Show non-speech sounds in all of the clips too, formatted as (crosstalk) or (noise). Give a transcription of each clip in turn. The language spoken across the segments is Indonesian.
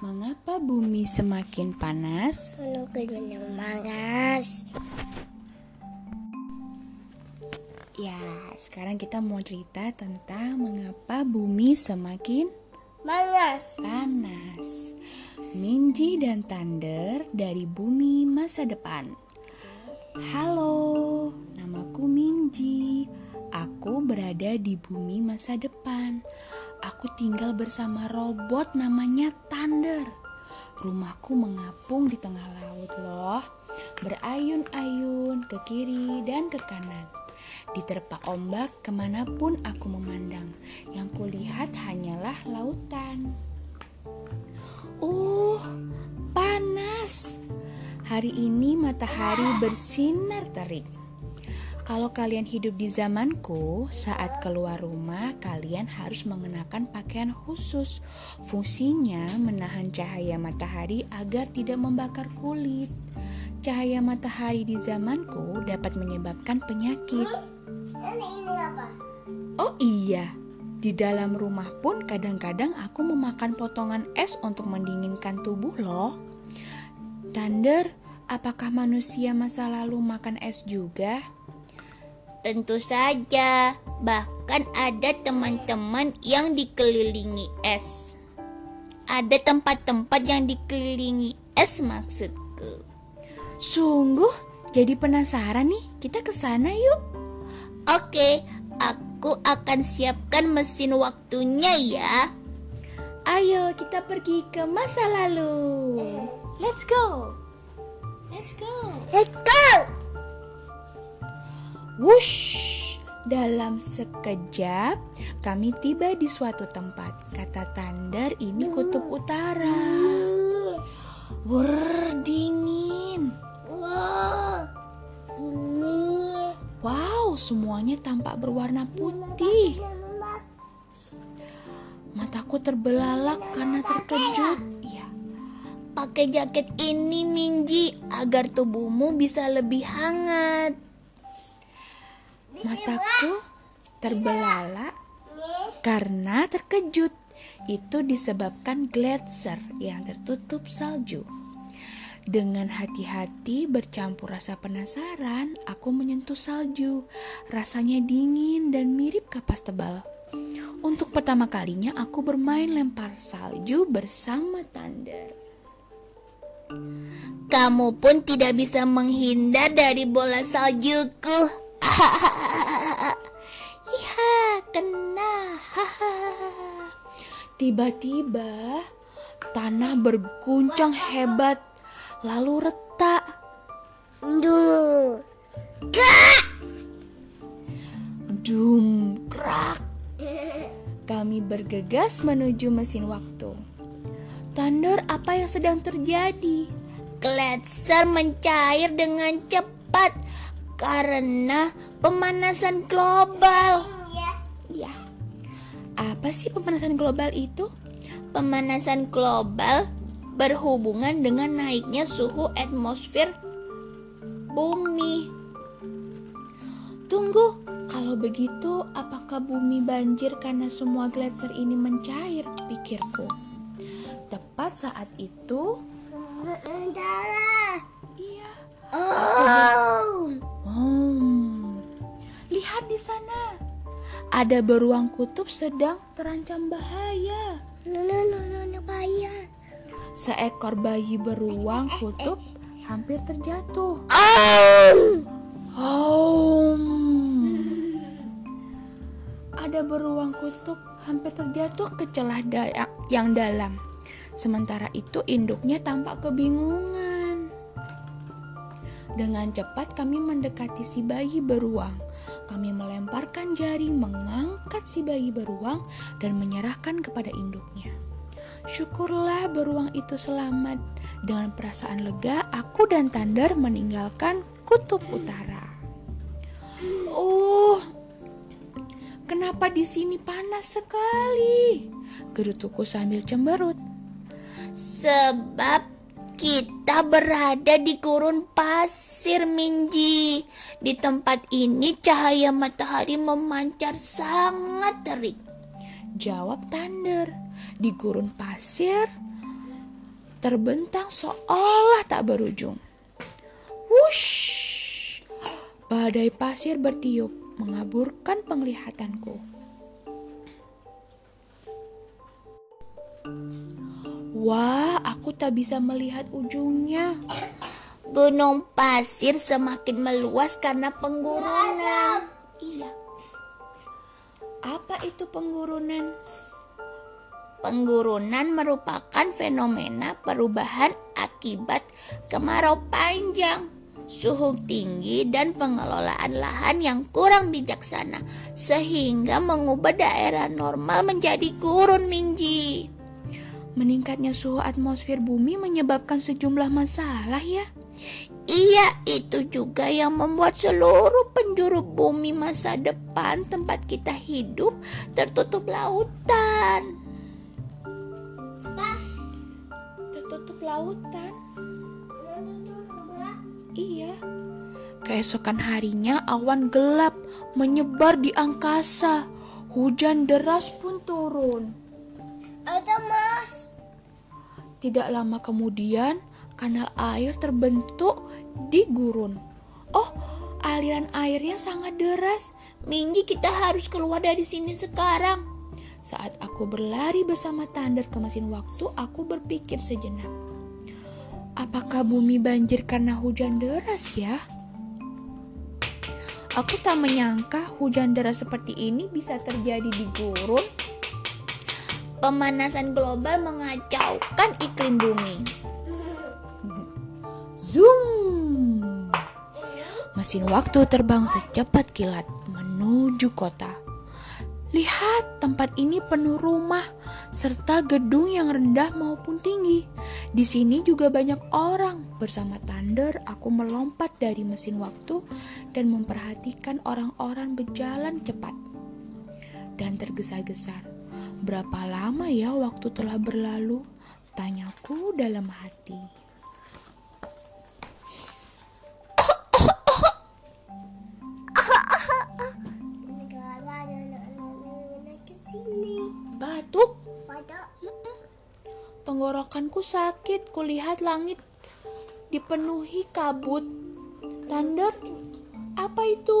Mengapa bumi semakin panas? Panas. Ya, sekarang kita mau cerita tentang mengapa bumi semakin Panas. panas. Minji dan Thunder dari bumi masa depan. Halo, namaku Minji. Aku berada di bumi masa depan. Aku tinggal bersama robot namanya Thunder. Rumahku mengapung di tengah laut loh. Berayun-ayun ke kiri dan ke kanan. Diterpa ombak ke mana pun aku memandang. Yang kulihat hanyalah lautan. Uh, panas. Hari ini matahari bersinar terik. Kalau kalian hidup di zamanku, saat keluar rumah kalian harus mengenakan pakaian khusus. Fungsinya menahan cahaya matahari agar tidak membakar kulit. Cahaya matahari di zamanku dapat menyebabkan penyakit. Oh iya, di dalam rumah pun kadang-kadang aku memakan potongan es untuk mendinginkan tubuh loh. Thunder, apakah manusia masa lalu makan es juga? Tentu saja. Bahkan ada teman-teman yang dikelilingi es. Ada tempat-tempat yang dikelilingi es maksudku. Sungguh, jadi penasaran nih. Kita ke sana yuk. Oke, aku akan siapkan mesin waktunya ya. Ayo kita pergi ke masa lalu. Let's go. Let's go. Let's go. Wush! Dalam sekejap, kami tiba di suatu tempat. Kata Thunder, ini kutub utara. Wur, dingin. Wow. Ini. Wow, semuanya tampak berwarna putih. Mataku terbelalak karena terkejut. Ya, Pakai jaket ini Minji agar tubuhmu bisa lebih hangat. Mataku terbelalak karena terkejut. Itu disebabkan gletser yang tertutup salju. Dengan hati-hati bercampur rasa penasaran, aku menyentuh salju. Rasanya dingin dan mirip kapas tebal. Untuk pertama kalinya aku bermain lempar salju bersama Thunder. Kamu pun tidak bisa menghindar dari bola saljuku. (laughs) Tiba-tiba tanah berguncang hebat lalu retak. Duh. Kak. Dum krak. Kami bergegas menuju mesin waktu. Thunder, apa yang sedang terjadi? Gletser mencair dengan cepat karena pemanasan global. Ya. Apa sih pemanasan global itu? Pemanasan global berhubungan dengan naiknya suhu atmosfer bumi. Tunggu, kalau begitu apakah bumi banjir karena semua gletser ini mencair? Pikirku. Tepat saat itu, iya. Oh. Hmm. Lihat di sana. Ada beruang kutub sedang terancam bahaya. Seekor bayi beruang kutub hampir terjatuh. Oh. Ada beruang kutub hampir terjatuh ke celah da- yang dalam. Sementara itu induknya tampak kebingungan. Dengan cepat kami mendekati si bayi beruang. Kami melemparkan jari mengangkat si bayi beruang dan menyerahkan kepada induknya. Syukurlah beruang itu selamat. Dengan perasaan lega, aku dan Thunder meninggalkan kutub utara. Oh, kenapa di sini panas sekali? Gerutuku sambil cemberut. Sebab kita berada di gurun pasir Minji. Di tempat ini cahaya matahari memancar sangat terik. Jawab Thunder. Di gurun pasir terbentang seolah tak berujung. Wush! Badai pasir bertiup, mengaburkan penglihatanku. Wah, aku tak bisa melihat ujungnya. Gunung pasir semakin meluas karena penggurunan. Iya. Apa itu penggurunan? Penggurunan merupakan fenomena perubahan akibat kemarau panjang, suhu tinggi, dan pengelolaan lahan yang kurang bijaksana, sehingga mengubah daerah normal menjadi gurun Minji. Meningkatnya suhu atmosfer bumi menyebabkan sejumlah masalah ya. Iya, itu juga yang membuat seluruh penjuru bumi masa depan tempat kita hidup tertutup lautan. Tertutup lautan. Iya. Keesokan harinya awan gelap menyebar di angkasa. Hujan deras pun turun. Ada mas. Tidak lama kemudian, kanal air terbentuk di gurun. Oh, aliran airnya sangat deras. Minji kita harus keluar dari sini sekarang. Saat aku berlari bersama Thunder ke mesin waktu, aku berpikir sejenak. Apakah bumi banjir karena hujan deras ya? Aku tak menyangka hujan deras seperti ini bisa terjadi di gurun. Pemanasan global mengacaukan iklim bumi. Zoom! Mesin waktu terbang secepat kilat menuju kota. Lihat, tempat ini penuh rumah serta gedung yang rendah maupun tinggi. Di sini juga banyak orang. Bersama Thunder, aku melompat dari mesin waktu dan memperhatikan orang-orang berjalan cepat dan tergesa-gesa. Berapa lama ya waktu telah berlalu? Tanyaku dalam hati. Batuk. Tenggorokanku sakit, kulihat langit dipenuhi kabut. Thunder, apa itu?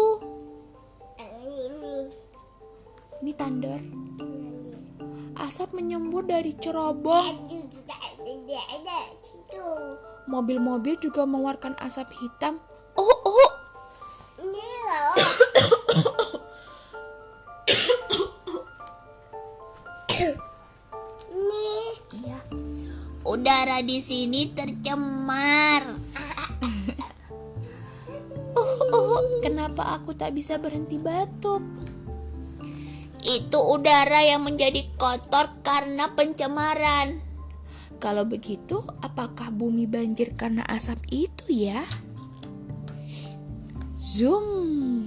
Ini. Ini thunder. Asap menyembur dari cerobong. Mobil-mobil juga mengeluarkan asap hitam. Oh, oh, Ini loh. Ini. iya. Udara di sini tercemar. (laughs) Oh, oh, kenapa aku tak bisa berhenti batuk? Itu udara yang menjadi kotor karena pencemaran. Kalau begitu, apakah bumi banjir karena asap itu ya? Zoom.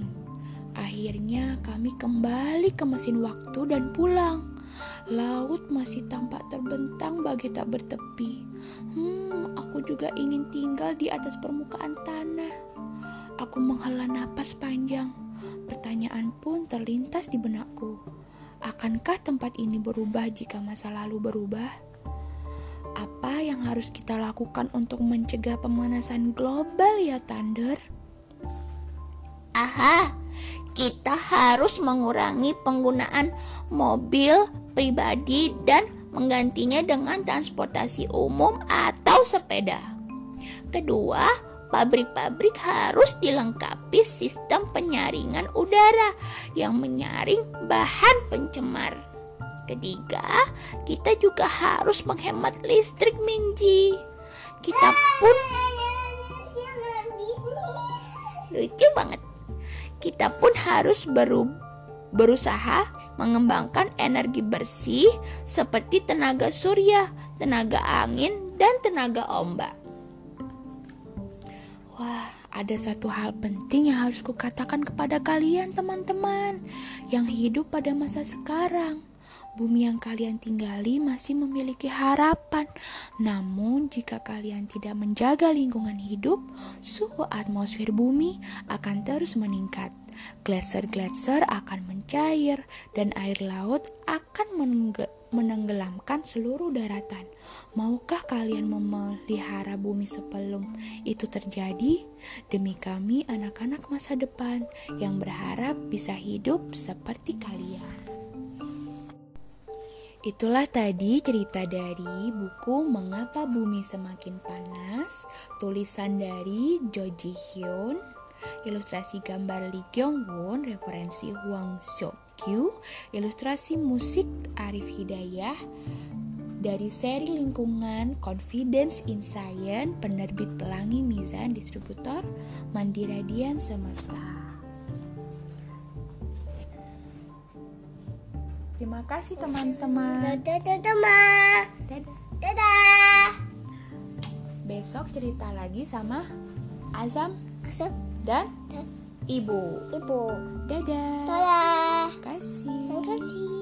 Akhirnya kami kembali ke mesin waktu dan pulang. Laut masih tampak terbentang bagi tak bertepi. Hmm, aku juga ingin tinggal di atas permukaan tanah. Aku menghela napas panjang. Pertanyaan pun terlintas di benakku. Akankah tempat ini berubah jika masa lalu berubah? Apa yang harus kita lakukan untuk mencegah pemanasan global ya Thunder? Aha, kita harus mengurangi penggunaan mobil pribadi dan menggantinya dengan transportasi umum atau sepeda. Kedua, pabrik-pabrik harus dilengkapi sistem penyaringan udara yang menyaring bahan pencemar. Ketiga, kita juga harus menghemat listrik Minji. Kita pun lucu banget. Kita pun harus beru berusaha mengembangkan energi bersih seperti tenaga surya, tenaga angin, dan tenaga ombak. Ada satu hal penting yang harus kukatakan kepada kalian teman-teman yang hidup pada masa sekarang. Bumi yang kalian tinggali masih memiliki harapan. Namun, jika kalian tidak menjaga lingkungan hidup, suhu atmosfer bumi akan terus meningkat. Gletser-gletser akan mencair dan air laut akan menenggelamkan seluruh daratan. Maukah kalian memelihara bumi sebelum itu terjadi? Demi kami, anak-anak masa depan yang berharap bisa hidup seperti kalian. Itulah tadi cerita dari buku Mengapa Bumi Semakin Panas, tulisan dari Joji Hyun, ilustrasi gambar Lee Kyung Won, referensi Huang Xiokyu, ilustrasi musik Arif Hidayah, dari seri lingkungan Confidence in Science, penerbit Pelangi Mizan, distributor Mandiradian Semesta. Terima kasih teman-teman. Dadah teman. Dadah. Dadah. Besok cerita lagi sama Azam Asal dan Ibu. ibu. Dadah. Dadah. Terima kasih. Terima kasih.